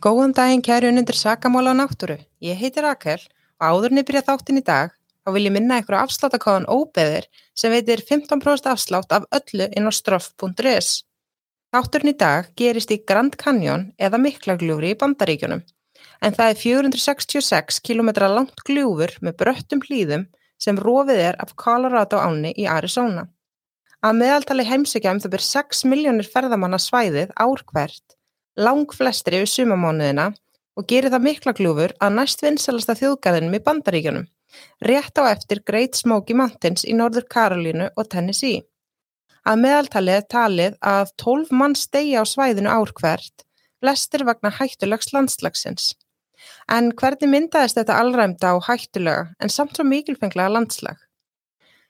Góðan daginn kæri unundir Sakamála á náttúru. Ég heiti Rakel og áðurni byrja þáttinn í dag þá vil ég minna ykkur á afsláttakóðan óbeðir sem veitir 15% afslátt af öllu inn á stroff.is. Þátturinn í dag gerist í Grand Canyon eða Miklagljúri í Bandaríkjunum en það er 466 km langt gljúfur með bröttum hlýðum sem rofið er af Colorado áni í Arizona. Að meðaltali heimsækja um það byrj 6 miljónir ferðamanna svæðið ár hvert lang flestir yfir sumamánuðina og gerir það mikla gljúfur að næst vinsalasta þjóðgæðinum í bandaríkjunum, rétt á eftir Great Smoky Mountains í Norður Karolínu og Tennessee. Að meðaltalið talið að 12 mann stegja á svæðinu ár hvert, flestir vagnar hættulegs landslagsins. En hvernig myndaðist þetta allræmda og hættulega en samt svo mikilfenglega landslag?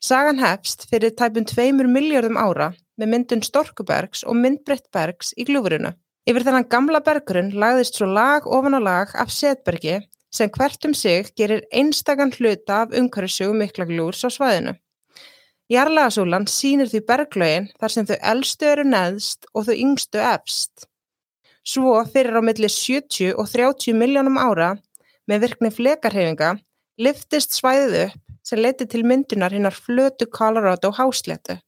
Sagan hefst fyrir tæpun 2 miljardum ára með myndun Storkubergs og myndbreytt bergs í gljúfurinu. Yfir þennan gamla bergrunn lagðist svo lag ofan á lag af setbergi sem hvert um sig gerir einstakann hluta af umhverfisögu miklaglúrs á svæðinu. Jarlagasúlan sínir því berglögin þar sem þau eldstu eru neðst og þau yngstu efst. Svo fyrir á milli 70 og 30 miljónum ára með virkni flekarhefinga liftist svæðið upp sem leti til myndunar hinnar flötu Colorado hásletu.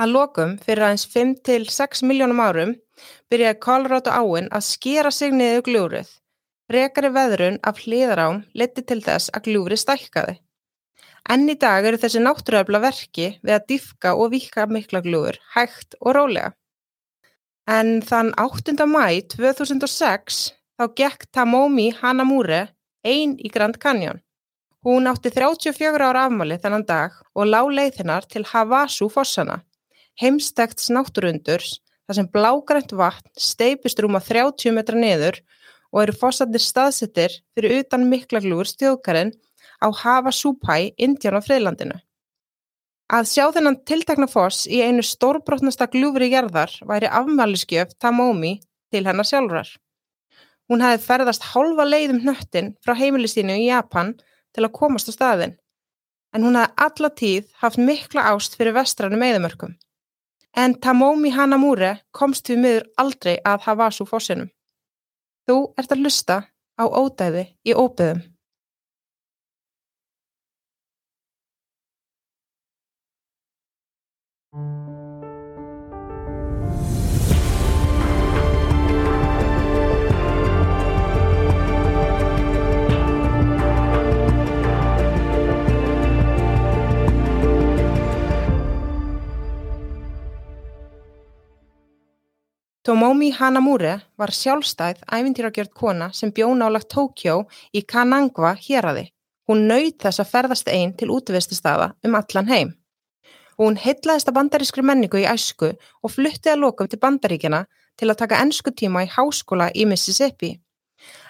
Að lokum fyrir aðeins 5-6 miljónum árum byrjaði Colorado áin að skera sig niður gljúrið. Rekari veðrun af hliðarám leti til þess að gljúri stækkaði. Enn í dag eru þessi náttúruöfla verki við að diffka og vika mikla gljúur, hægt og rólega. En þann 8. mæ 2006 þá gekk Tamomi Hanamure einn í Grand Canyon. Hún átti 34 ára afmáli þennan dag og lág leiðinnar til Havasu fossana, heimstækt náttúrundurs þar sem blágrænt vatn steipist rúma 30 metra niður og eru fossarnir staðsettir fyrir utan miklaglúur stjóðkarinn á Hava Súpæ, Indián á Freilandinu. Að sjá þennan tiltakna foss í einu stórbrotnasta gljúfri gerðar væri afmæliskjöf Tamómi til hennar sjálfrar. Hún hefði ferðast hálfa leiðum hnöttin frá heimilistínu í Japan til að komast á staðin, en hún hefði alla tíð haft mikla ást fyrir vestranum eðamörkum en Tamomi Hanamure komst við miður aldrei að Havasu fossinum. Þú ert að lusta á ódæði í óbyðum. Tomomi Hanamure var sjálfstæð æfintýragjörð kona sem bjó nálagt Tókjó í Kanangwa héræði. Hún nöyð þess að ferðast einn til útvistastafa um allan heim. Hún heitlaðist að bandarískri menningu í æsku og fluttið að lokum til bandaríkjana til að taka ennsku tíma í háskóla í Mississippi.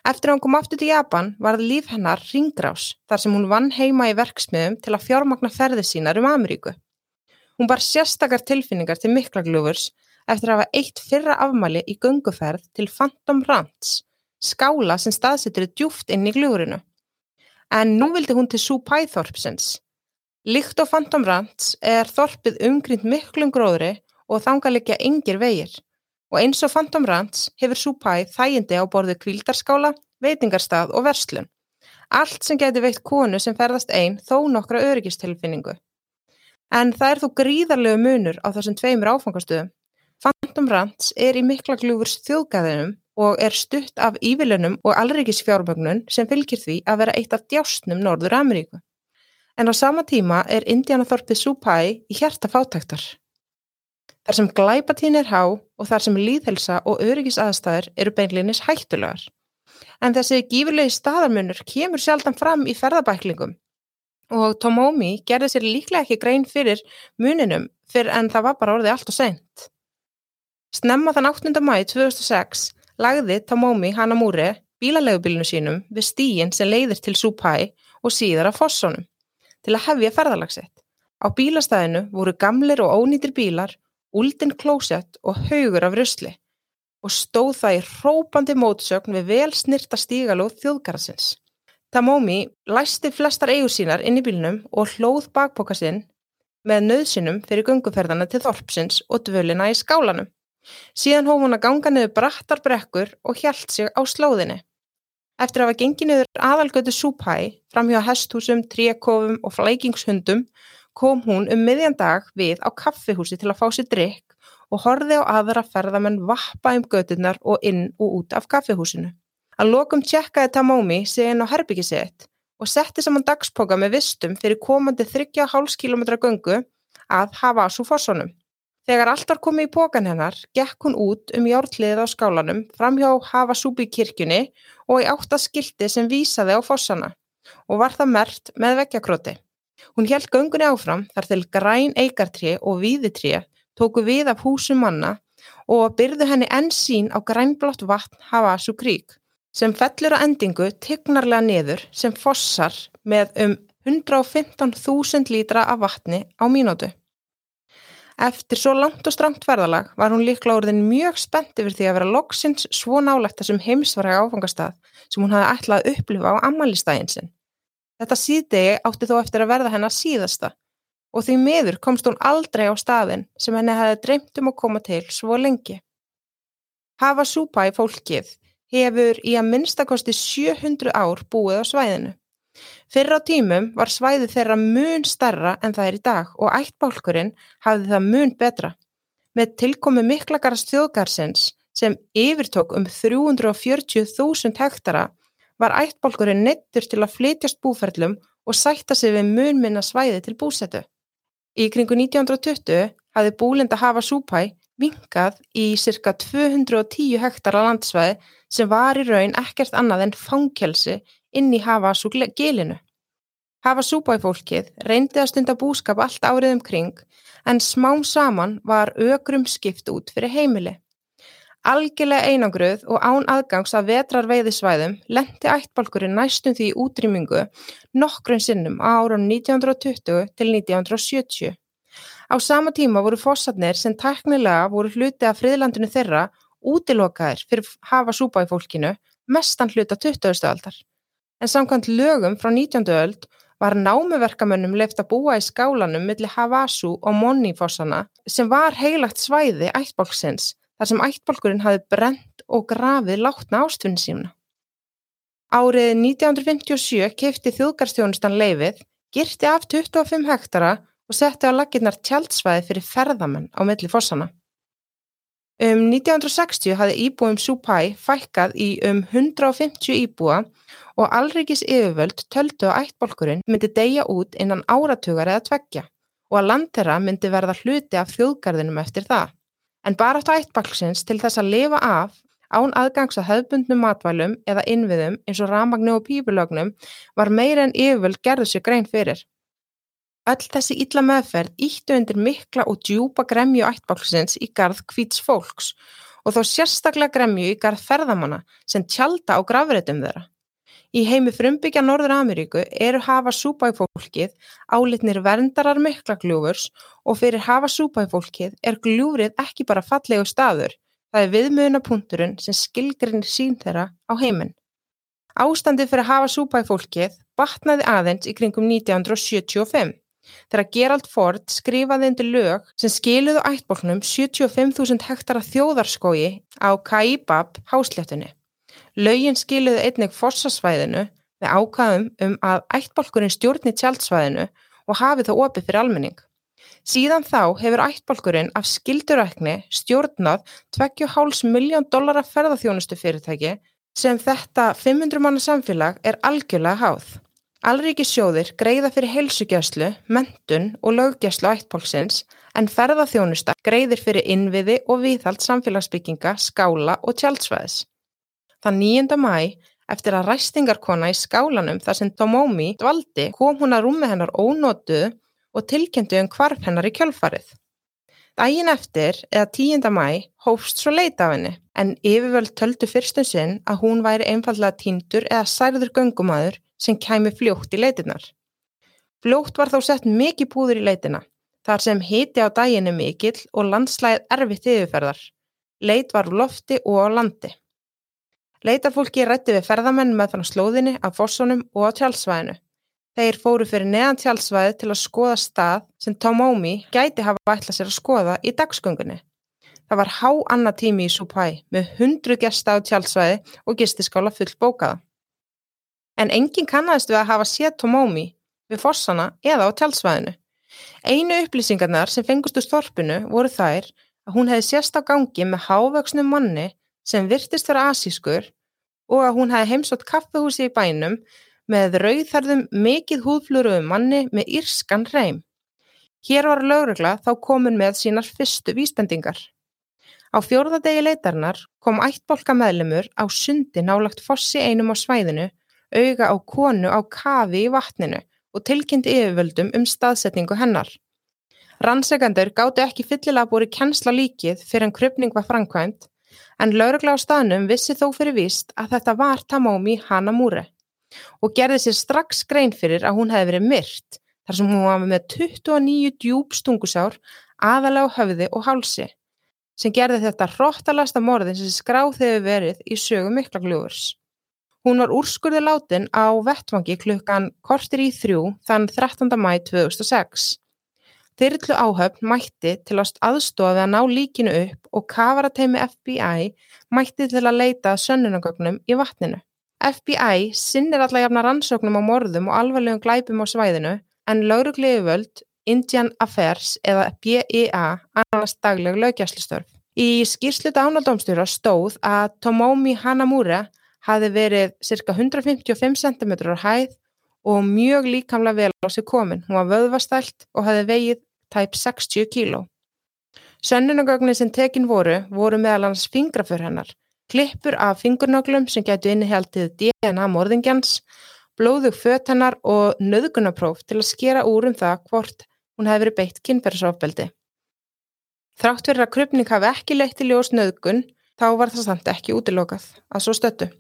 Eftir að hún kom aftur til Japan varð líf hennar ringgrás þar sem hún vann heima í verksmiðum til að fjármagna ferði sínar um Ameríku. Hún bar sérstakar tilfinningar til miklaglúfurs eftir að hafa eitt fyrra afmæli í gunguferð til Phantom Ranch, skála sem staðsettur djúft inn í gljúrinu. En nú vildi hún til Súpæþorpsins. Líkt á Phantom Ranch er þorpið umgrind miklum gróðri og þangalegja yngir vegir. Og eins og Phantom Ranch hefur Súpæð þægindi á borðu kvildarskála, veitingarstað og verslun. Allt sem geti veitt konu sem ferðast einn þó nokkra öryggistilfinningu. En það er þó gríðarlegu munur á þessum tveimur áfangastöðum Phantom Ranch er í Miklagljúfurs þjóðgæðinum og er stutt af ívilunum og allríkisfjármögnun sem fylgir því að vera eitt af djásnum Norður Ameríku. En á sama tíma er Indianathorpið Supæ í hjarta fátæktar. Þar sem glæpatín er há og þar sem líðhelsa og öryggisaðstæður eru beinlinis hættulegar. En þessi gífurlegi staðarmunur kemur sjaldan fram í ferðabæklingum og Tomomi gerði sér líklega ekki grein fyrir muninum fyrir en það var bara orðið allt og seint. Snemma þann 8. mæi 2006 lagði Tomomi Hanamure bílalegubilinu sínum við stíin sem leiðir til Supæ og síðar af Fossónum til að hefja ferðalagsitt. Á bílastæðinu voru gamlir og ónýtir bílar, úldin klósett og haugur af rusli og stóð það í hrópandi mótsögn við vel snirta stígalóð þjóðgarðsins. Tamomi læsti flestar eigur sínar inn í bílnum og hlóð bakboka sinn með nöðsinum fyrir gunguferðana til Þorpsins og dvölina í skálanum. Síðan hóf hún að ganga niður brattar brekkur og hjælt sig á slóðinni. Eftir að hafa gengið niður aðalgötu súpæ, framhjá hesthúsum, tríakofum og flækingshundum, kom hún um miðjan dag við á kaffihúsi til að fá sér drikk og horfi á aðra ferðamenn vappa um gödunar og inn og út af kaffihúsinu. Að lokum tjekkaði Tamómi inn á herbyggisett og setti saman dagspoka með vistum fyrir komandi 3,5 km göngu að hafa svo fórsonum. Þegar allt var komið í pókan hennar, gekk hún út um jártliðið á skálanum, framhjá Havasúbi kirkjunni og í áttaskildi sem vísaði á fossana og var það mert með vekkjakróti. Hún held göngunni áfram þar til græn eigartré og víðitré tóku við af húsum manna og byrðu henni enn sín á grænblott vatn Havasu krík sem fellur að endingu tignarlega niður sem fossar með um 115.000 lítra af vatni á mínútu. Eftir svo langt og strangt ferðalag var hún líkla orðin mjög spennt yfir því að vera loksins svo nálægt þessum heimsvarega áfangastað sem hún hafði ætlað að upplifa á ammælistægin sinn. Þetta síðdegi átti þó eftir að verða hennar síðasta og því miður komst hún aldrei á staðin sem henni hefði dreymt um að koma til svo lengi. Hafa súpa í fólkið hefur í að minnstakosti 700 ár búið á svæðinu. Fyrir á tímum var svæðið þeirra mun starra en það er í dag og ættbálkurinn hafði það mun betra. Með tilkomi miklagarast þjóðgarsins sem yfirtók um 340.000 hektara var ættbálkurinn neittur til að flytjast búferlum og sætta sig við mun minna svæði til búsetu. Í kringu 1920 hafði búlind að hafa súpæ vingað í cirka 210 hektara landsvæði sem var í raun ekkert annað en fangelsi inn í Havasú gilinu. Havasúbæ fólkið reyndi að stunda búskap allt árið um kring en smám saman var ögrum skipt út fyrir heimili. Algjörlega einangruð og án aðgangs að vetrar veiðisvæðum lendi ættbálkurinn næstum því útrýmingu nokkrun sinnum á árun 1920 til 1970. Á sama tíma voru fósatnir sem teknilega voru hluti af friðlandinu þeirra útilokaðir fyrir hafa súpa í fólkinu mestan hluta 20. aldar. En samkvæmt lögum frá 19. öld var námuverkamönnum leift að búa í skálanum millir Havasu og Monifossana sem var heilagt svæði ættbálksins þar sem ættbálkurinn hafi brent og grafið látna ástfunni sína. Árið 1957 kefti þjóðgarstjónustan leifið, girti af 25 hektara og setti á laginnar tjaldsvæði fyrir ferðamenn á milli fossana. Um 1960 hafði íbúum Supæ fækkað í um 150 íbúa og allrikis yfirvöld töldu að ættbolkurinn myndi deyja út innan áratugar eða tveggja og að landherra myndi verða hluti af þjóðgarðinum eftir það. En bara átt ættbolksins til þess að lifa af án aðgangs að höfbundnum matvælum eða innviðum eins og ramagnu og pípulögnum var meira en yfirvöld gerðu sér grein fyrir. Öll þessi illa meðferð íttu undir mikla og djúpa gremju ættbálksins í garð hvíts fólks og þó sérstaklega gremju í garð ferðamanna sem tjalda á grafreitum þeirra. Í heimi frumbyggja Norður Ameríku eru hafa súpæfólkið álitnir verndarar mikla gljúfurs og fyrir hafa súpæfólkið er gljúfrið ekki bara fallegu staður, það er viðmjöðunapunkturinn sem skilgrinir sín þeirra á heiminn. Ástandið fyrir hafa súpæfólkið batnaði aðeins í kringum 1975 þegar Gerald Ford skrifaði undir lög sem skiluðu ættbólknum 75.000 hektara þjóðarskói á Kaibab hásléttunni. Lögin skiluðu einnig fossasvæðinu með ákvæðum um að ættbólkurinn stjórni tjaldsvæðinu og hafi það opið fyrir almenning. Síðan þá hefur ættbólkurinn af skildurækni stjórnað 2,5 miljón dollara ferðarþjónustu fyrirtæki sem þetta 500 manna samfélag er algjörlega háð. Alríkissjóðir greiða fyrir heilsugjæslu, mentun og löggjæslu ættpólksins en ferðarþjónusta greiðir fyrir innviði og viðhald samfélagsbygginga, skála og tjaldsvæðis. Þann 9. mæ, eftir að ræstingarkona í skálanum þar sem Tomómi dvaldi, kom hún að rúmi hennar ónótuð og tilkendi um hvarf hennar í kjölfarið. Dægin eftir, eða 10. mæ, hófst svo leita af henni, en yfirvöld töldu fyrstum sinn að hún væri einfallega týndur eða særður göngumæður sem kæmi fljótt í leitinnar. Fljótt var þá sett mikið búður í leitina, þar sem hiti á daginu mikill og landslæðið erfitt yfirferðar. Leit var úr lofti og á landi. Leitarfólki rætti við ferðamenn með þann slóðinni af fórsónum og á tjálsvæðinu. Þeir fóru fyrir neðan tjálsvæði til að skoða stað sem Tomómi gæti hafa ætlað sér að skoða í dagsgöngunni. Það var há annað tími í Supæ með hundru gesta á tjálsvæði og gistiskála full bókaða. En enginn kannast við að hafa séð Tomómi við fossana eða á tjálsvæðinu. Einu upplýsingarnar sem fengust úr þorpinu voru þær að hún hefði sérst á gangi með hávöksnum manni sem virtist vera asískur og að hún hefði heimsótt kaffehúsi í bænum með rauðherðum mikið húðfluruðum manni með írskan reym. Hér var lögregla þá komin með sínar fyrstu vísbendingar. Á fjórðadegi leitarnar kom ættbolka meðlemur á sundi nálagt fossi einum á svæðinu, auga á konu á kafi í vatninu og tilkynnti yfirvöldum um staðsetningu hennar. Rannsegandur gáttu ekki fyllilega búið kennsla líkið fyrir en krypning var framkvæmt, en laurugla á staðnum vissi þó fyrir víst að þetta var Tamómi Hanamúre og gerði sér strax grein fyrir að hún hefði verið myrt þar sem hún var með 29 djúb stungusár aðalega á höfði og hálsi sem gerði þetta hróttalasta morðin sem skráð hefur verið í sögu miklagljóðurs. Hún var úrskurði látin á vettvangi klukkan kortir í þrjú þann 13. mæ 2006. Þyrrlu áhöfn mætti til að aðstofa að ná líkinu upp og kavarateimi FBI mætti til að leita sönnunagögnum í vatninu. FBI sinnir alla jafna rannsóknum á morðum og alvarlegum glæpum á svæðinu en laurugliðuvöld Indian Affairs eða BIA annars dagleg lögjæslistörf. Í skýrslu dánaldómstjóra stóð að Tomomi Hanamura hafi verið cirka 155 cm á hæð og mjög líkamlega vel á sig komin. Hún var vöðvastælt og hafi vegið tæp 60 kíló. Sönnunagögnin sem tekin voru voru meðal hans fingrafur hennar, klippur af fingurnöglum sem getur innihjaldið DNA morðingjans, blóðug föt hennar og nöðgunapróf til að skera úr um það hvort hún hefði verið beitt kynferðsofbeldi. Þrátt fyrir að krupning hafi ekki leitt í ljós nöðgun, þá var það samt ekki útilokað að svo stöttu.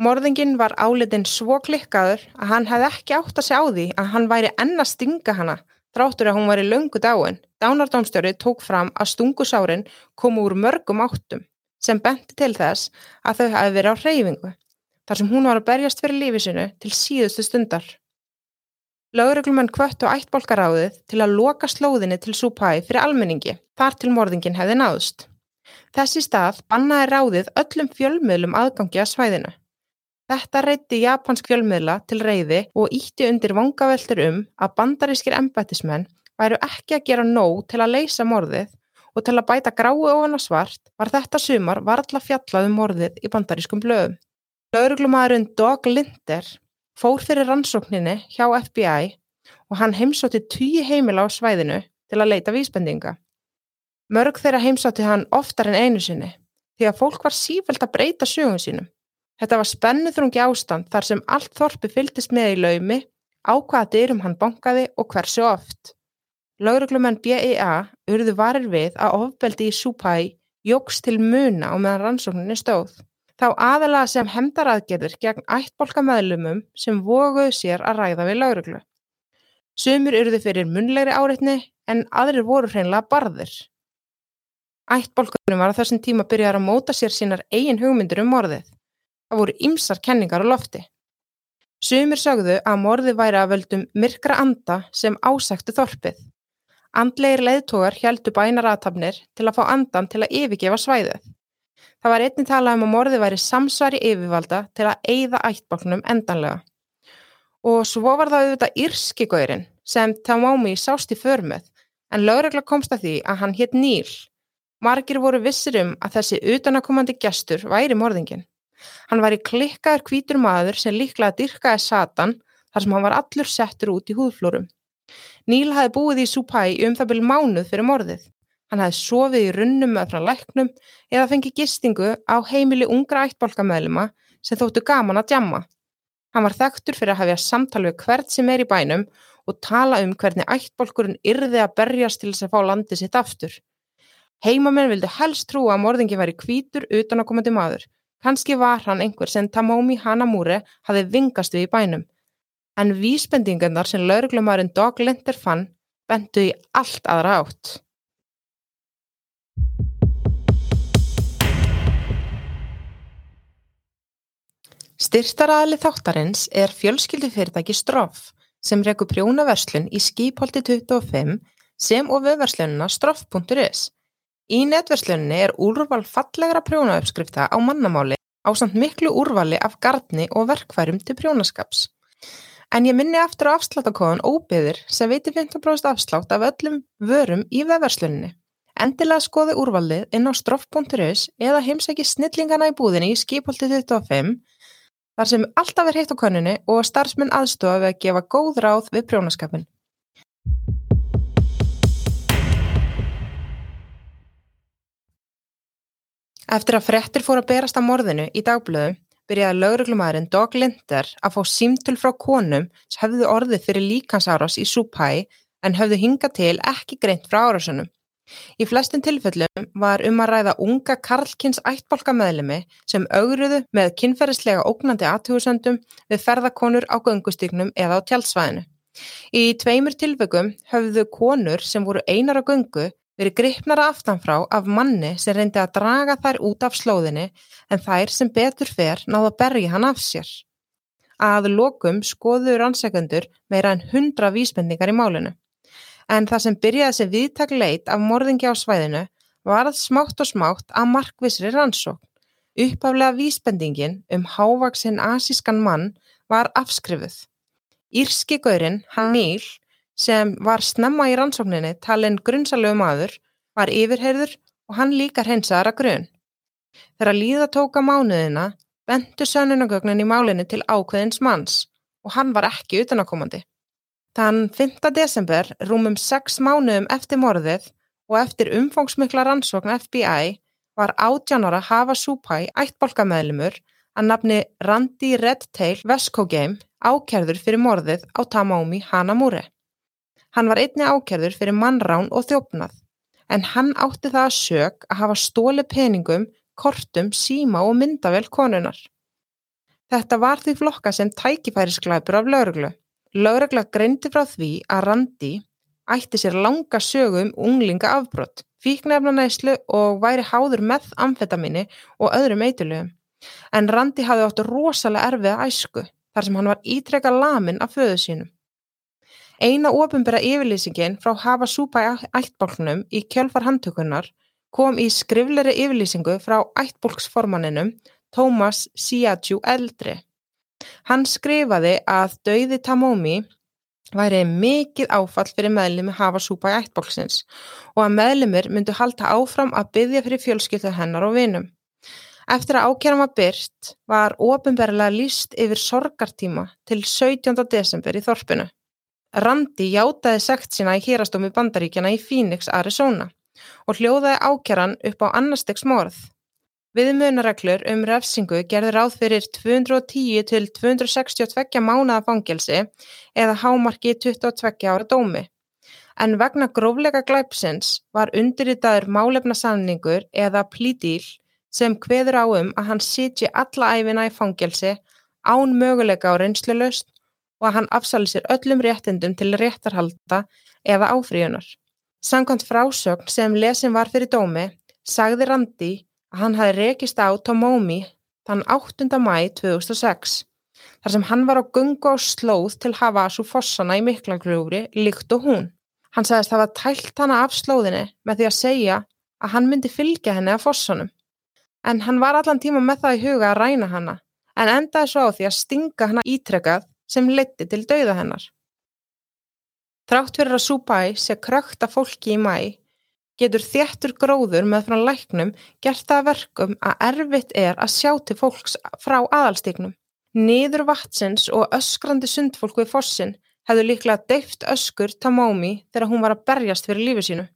Morðingin var álitin svo klikkaður að hann hefði ekki átt að segja á því að hann væri enna stinga hana þráttur að hún var í löngu dáin. Dánardómstjóri tók fram að stungusárin komu úr mörgum áttum sem benti til þess að þau hafi verið á hreyfingu þar sem hún var að berjast fyrir lífisinu til síðustu stundar. Lögreglumenn kvött og ættbolkaráðið til að loka slóðinni til Supæ fyrir almenningi, þar til morðingin hefði náðust. Þessi stað bannaði ráðið öllum fjölmiðlum aðgangi að svæðinu. Þetta reytti japansk fjölmiðla til reyði og ítti undir vangaveltur um að bandarískir embættismenn væru ekki að gera nóg til að leysa morðið og til að bæta grái ofan að svart var þetta sumar varðla fjallaðum morðið í bandarískum blöðum. Lögreglumæðurinn Dog Linder fór fyrir rannsókninni hjá FBI og hann heimsótti tíu heimila á svæðinu til að leita vísbendinga. Mörg þeirra heimsótti hann oftar en einu sinni því að fólk var sífælt að breyta sögum sínum. Þetta var spennuþrungi ástand þar sem allt þorpi fyldist með í laumi, á hvaða dyrum hann bankaði og hversu oft. Lauruglumenn BIA urðu varir við að ofbeldi í Supæ jóks til muna og meðan rannsókninni stóð þá aðalega sem hemdaraðgerðir gegn ættbolka meðlumum sem voguðu sér að ræða við lauruglu. Sumir urðu fyrir munlegri áreitni en aðrir voru hreinlega barðir. Ættbolkunum var á þessum tíma byrjar að móta sér sínar eigin hugmyndir um morðið. Það voru ymsar kenningar á lofti. Sumir sagðu að morðið væri að völdum myrkra anda sem ásæktu þorpið. Andlegir leiðtógar heldu bænaratabnir til að fá andan til að yfirgefa svæðið. Það var einnig talað um að morði væri samsvari yfirvalda til að eigða ættbálknum endanlega. Og svo var það auðvitað Írskigaurin sem Tamámi sást í förmöð en lögregla komst að því að hann hitt Níl. Margir voru vissir um að þessi utanakomandi gestur væri morðingin. Hann var í klikkaður kvítur maður sem líklega dyrkaði Satan þar sem hann var allur settur út í húðflórum. Níl hafi búið í Supæ um það byrju mánuð fyrir morðið. Hann hafði sofið í runnum með frá læknum eða fengið gistingu á heimili ungra ættbolkamæðluma sem þóttu gaman að djamma. Hann var þekktur fyrir að hafja samtal við hvert sem er í bænum og tala um hvernig ættbolkurinn yrði að berjast til þess að fá landið sitt aftur. Heimamenn vildu helst trúa að morðingi væri kvítur utan að komandi maður. Kanski var hann einhver sem Tamómi Hanamúre hafi vingast við í bænum. En vísbendingarnar sem lauruglumærin Dog Linder fann bentu í allt aðra átt. Styrtaraðli þáttarins er fjölskyldufyrirtæki Stroff sem rekur prjónaverslun í skipholti 25 sem og við verslununa stroff.is. Í netverslunni er úrval fallegra prjónauppskrifta á mannamáli á samt miklu úrvali af gardni og verkfærum til prjónaskaps. En ég minni aftur á afsláttakóðan óbyðir sem veitir 15% afslátt af öllum vörum í vefverslunni. Endilega skoði úrvalið inn á stroff.is eða heimsæki snillingana í búðinni í skipholti 25 þar sem alltaf er heitt á konunni og starfsmenn aðstofa við að gefa góð ráð við prjónaskapin. Eftir að frettir fór að berast að morðinu í dagblöðum byrjaði lögreglumæðurinn Dog Linder að fá símtöl frá konum sem hefðu orðið fyrir líkansárás í Súpæi en höfðu hingað til ekki greint frá árásunum. Í flestum tilfellum var um að ræða unga Karlkins ættbólka meðlemi sem augruðu með kynferðislega ógnandi aðtjóðsöndum við ferðakonur á göngustygnum eða á tjálsvæðinu. Í tveimur tilveikum höfðu konur sem voru einar á göngu verið gripnara aftanfrá af manni sem reyndi að draga þær út af slóðinni en þær sem betur fer náðu að berja hann af sér. Að lokum skoðuður ansækjendur meira en hundra vísbendingar í málinu. En það sem byrjaði sem viðtak leit af morðingi á svæðinu varð smátt og smátt að markvisri rannsókn. Uppaflega vísbendingin um hávaksinn asískan mann var afskrifuð. Írski gaurinn, hann Níl, sem var snemma í rannsókninni talin grunnsalögu maður, var yfirheyrður og hann líka hreinsaðar að grunn. Þegar líða tóka mánuðina bentu sönunagögnin í málinu til ákveðins manns og hann var ekki utanakomandi. Þann 5. desember, rúmum 6 mánuðum eftir morðið og eftir umfangsmikla rannsókn FBI var átjánara Hafa Súpæ ættbolkamæðlumur að nafni Randy Redtail Vescogame ákerður fyrir morðið á Tamómi Hanamúri. Hann var einni ákjærður fyrir mannrán og þjófnað, en hann átti það að sög að hafa stóli peningum, kortum, síma og myndavel konunar. Þetta var því flokka sem tækifærisklæpur af lauruglu. Laurugla greindi frá því að Randi ætti sér langa sögu um unglinga afbrott, fíknefna næslu og væri háður með amfetaminni og öðrum eitulugum. En Randi hafði óttu rosalega erfið æsku þar sem hann var ítrekka lamin af föðu sínum. Eina ofinbæra yfirlýsingin frá Hafa Súpa ættbólknum í kjölfar handtökunar kom í skrifleiri yfirlýsingu frá ættbólksformaninum Tómas Siadjú Eldri. Hann skrifaði að dauði Tamómi væri mikið áfall fyrir meðlumi Hafa Súpa ættbólksins og að meðlumir myndu halda áfram að byggja fyrir fjölskyldu hennar og vinum. Eftir að ákjærum var byrt var ofinbærilega líst yfir sorgartíma til 17. desember í Þorpinu. Randi játaði sekt sína í hérastómi bandaríkjana í Phoenix, Arizona og hljóðaði ákjaran upp á annarstegs morð. Viðmunareglur um refsingu gerði ráð fyrir 210 til 262 mánuða fangelsi eða hámarki 22 ára dómi. En vegna gróflega glæpsins var undirritaður málefna samningur eða plídíl sem hveður á um að hann sitji alla æfina í fangelsi án möguleika á reynslulöst og að hann afsali sér öllum réttindum til réttarhalda eða áfríunar. Sankant frásögn sem lesin var fyrir dómi sagði Randi að hann hafi rekist á Tomómi þann 8. mæ 2006 þar sem hann var á gungu á slóð til Havasu fossana í Miklagrúri líkt og hún. Hann sagðist hafa tælt hana af slóðinni með því að segja að hann myndi fylgja henni af fossanum. En hann var allan tíma með það í huga að ræna hana en endaði svo á því að stinga hana ítrekkað sem leiddi til dauða hennar. Þrátt fyrir að Súbæ sé krökta fólki í mæ, getur þéttur gróður með frá læknum gert það verkum að erfitt er að sjá til fólks frá aðalstíknum. Niður vatsins og öskrandi sundfólk við fossin hefðu líklega deift öskur Tamómi þegar hún var að berjast fyrir lífi sínu.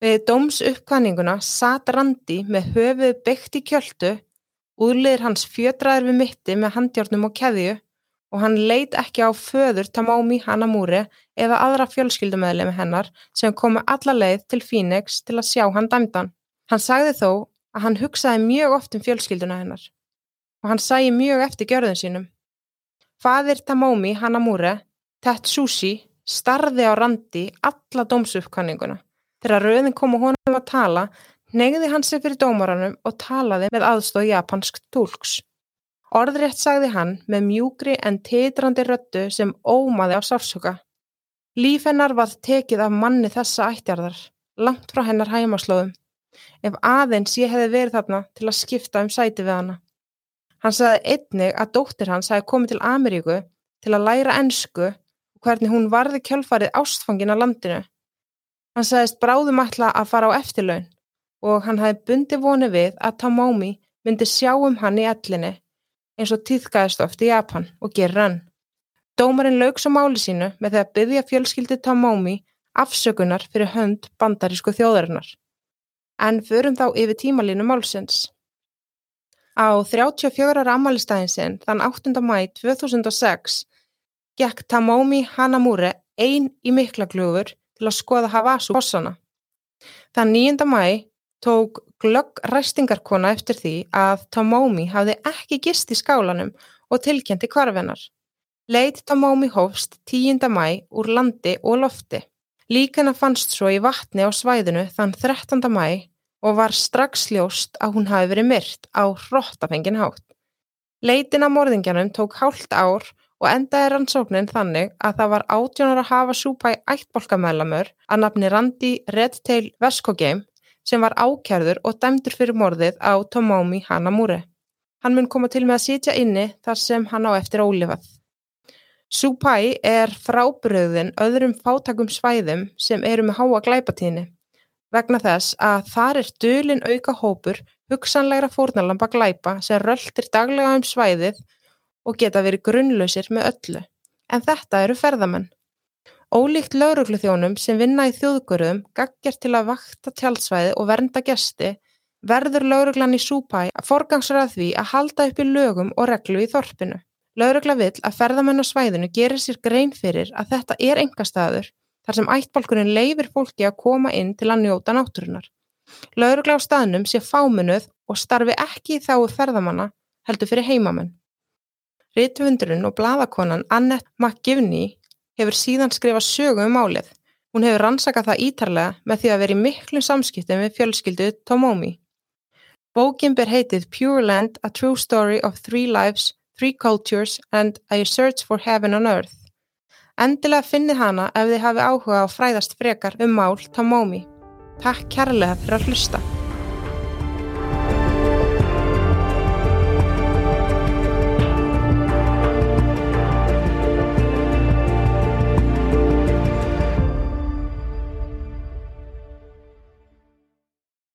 Við dóms uppkvæmninguna sat Randi með höfuð byggt í kjöldu, úrliðir hans fjötraður við mitti með handjárnum og keðju og hann leit ekki á föður Tamómi Hanamúri eða aðra fjölskyldumæðlemi hennar sem komu alla leið til Phoenix til að sjá hann dæmdan. Hann sagði þó að hann hugsaði mjög oft um fjölskylduna hennar og hann sæi mjög eftir gjörðun sínum. Fadir Tamómi Hanamúri, Tetsushi, starði á randi alla dómsuppkanninguna. Þegar rauðin kom og honum að tala, negði hann sig fyrir dómaranum og talaði með aðstóð japansk tólks. Orðrétt sagði hann með mjúkri en titrandi röttu sem ómaði á sársöka. Líf hennar var tekið af manni þessa ættjarðar, langt frá hennar hæmaslóðum. Ef aðeins ég hefði verið þarna til að skipta um sæti við hana. Hann sagði einnig að dóttir hans hefði komið til Ameríku til að læra ennsku og hvernig hún varði kjálfarið ástfangin á landinu. Hann sagðist bráðum ætla að fara á eftirlaun og hann hefði bundi voni við að Tamomi myndi sjá um hann í ellinni eins og týðgæðist oft í Japan og gerur hann. Dómarinn lauks á máli sínu með því að byggja fjölskyldi Tamomi afsökunar fyrir hönd bandarísku þjóðarinnar. En förum þá yfir tímalínu málsins. Á 34. ammælistæðin sinn þann 8. mæ 2006 gekk Tamomi Hanamure einn í miklaglúfur til að skoða Havasu bossana. Þann 9. mæ tók glögg ræstingarkona eftir því að Tamomi hafði ekki gist í skálanum og tilkjenti kvarfinnar. Leit Tamomi hófst 10. mæ úr landi og lofti. Líkana fannst svo í vatni á svæðinu þann 13. mæ og var strax ljóst að hún hafi verið myrt á hróttafengin hátt. Leitin af morðingjanum tók hálft ár og endaði rannsóknin þannig að það var átjónar að hafa súpæ ættbolkamælamör að nafni Randi Redtail Veskogame sem var ákjærður og dæmdur fyrir morðið á Tomomi Hanamure. Hann mun koma til með að sitja inni þar sem hann á eftir ólifað. Súpæ er frábröðin öðrum fátakum svæðum sem eru með háa glæpatíðni vegna þess að þar er dölin auka hópur hugsanlegra fórnalamba glæpa sem röltir daglega um svæðið og geta verið grunnlausir með öllu. En þetta eru ferðamenn. Ólíkt laurugluþjónum sem vinna í þjóðgörðum gaggar til að vakta tjálsvæði og vernda gesti verður lauruglan í Súpæ að forgangsra því að halda upp í lögum og reglu í þorpinu. Laurugla vill að ferðamenn á svæðinu gerir sér grein fyrir að þetta er engastaður þar sem ættbálkurinn leifir fólki að koma inn til að njóta náttúrunar. Laurugla á staðnum sé fámunuð og starfi ekki í þáu ferðamanna heldur fyrir heimamenn. Rittvundurinn og bladakonan Annette McGivney hefur síðan skrifað sögu um málið. Hún hefur rannsakað það ítarlega með því að veri miklu samskiptum við fjölskyldu Tomomi. Bókin ber heitið Pure Land, A True Story of Three Lives, Three Cultures and A Search for Heaven on Earth. Endilega finnið hana ef þið hafi áhuga á fræðast frekar um mál Tomomi. Takk kærlega fyrir að hlusta.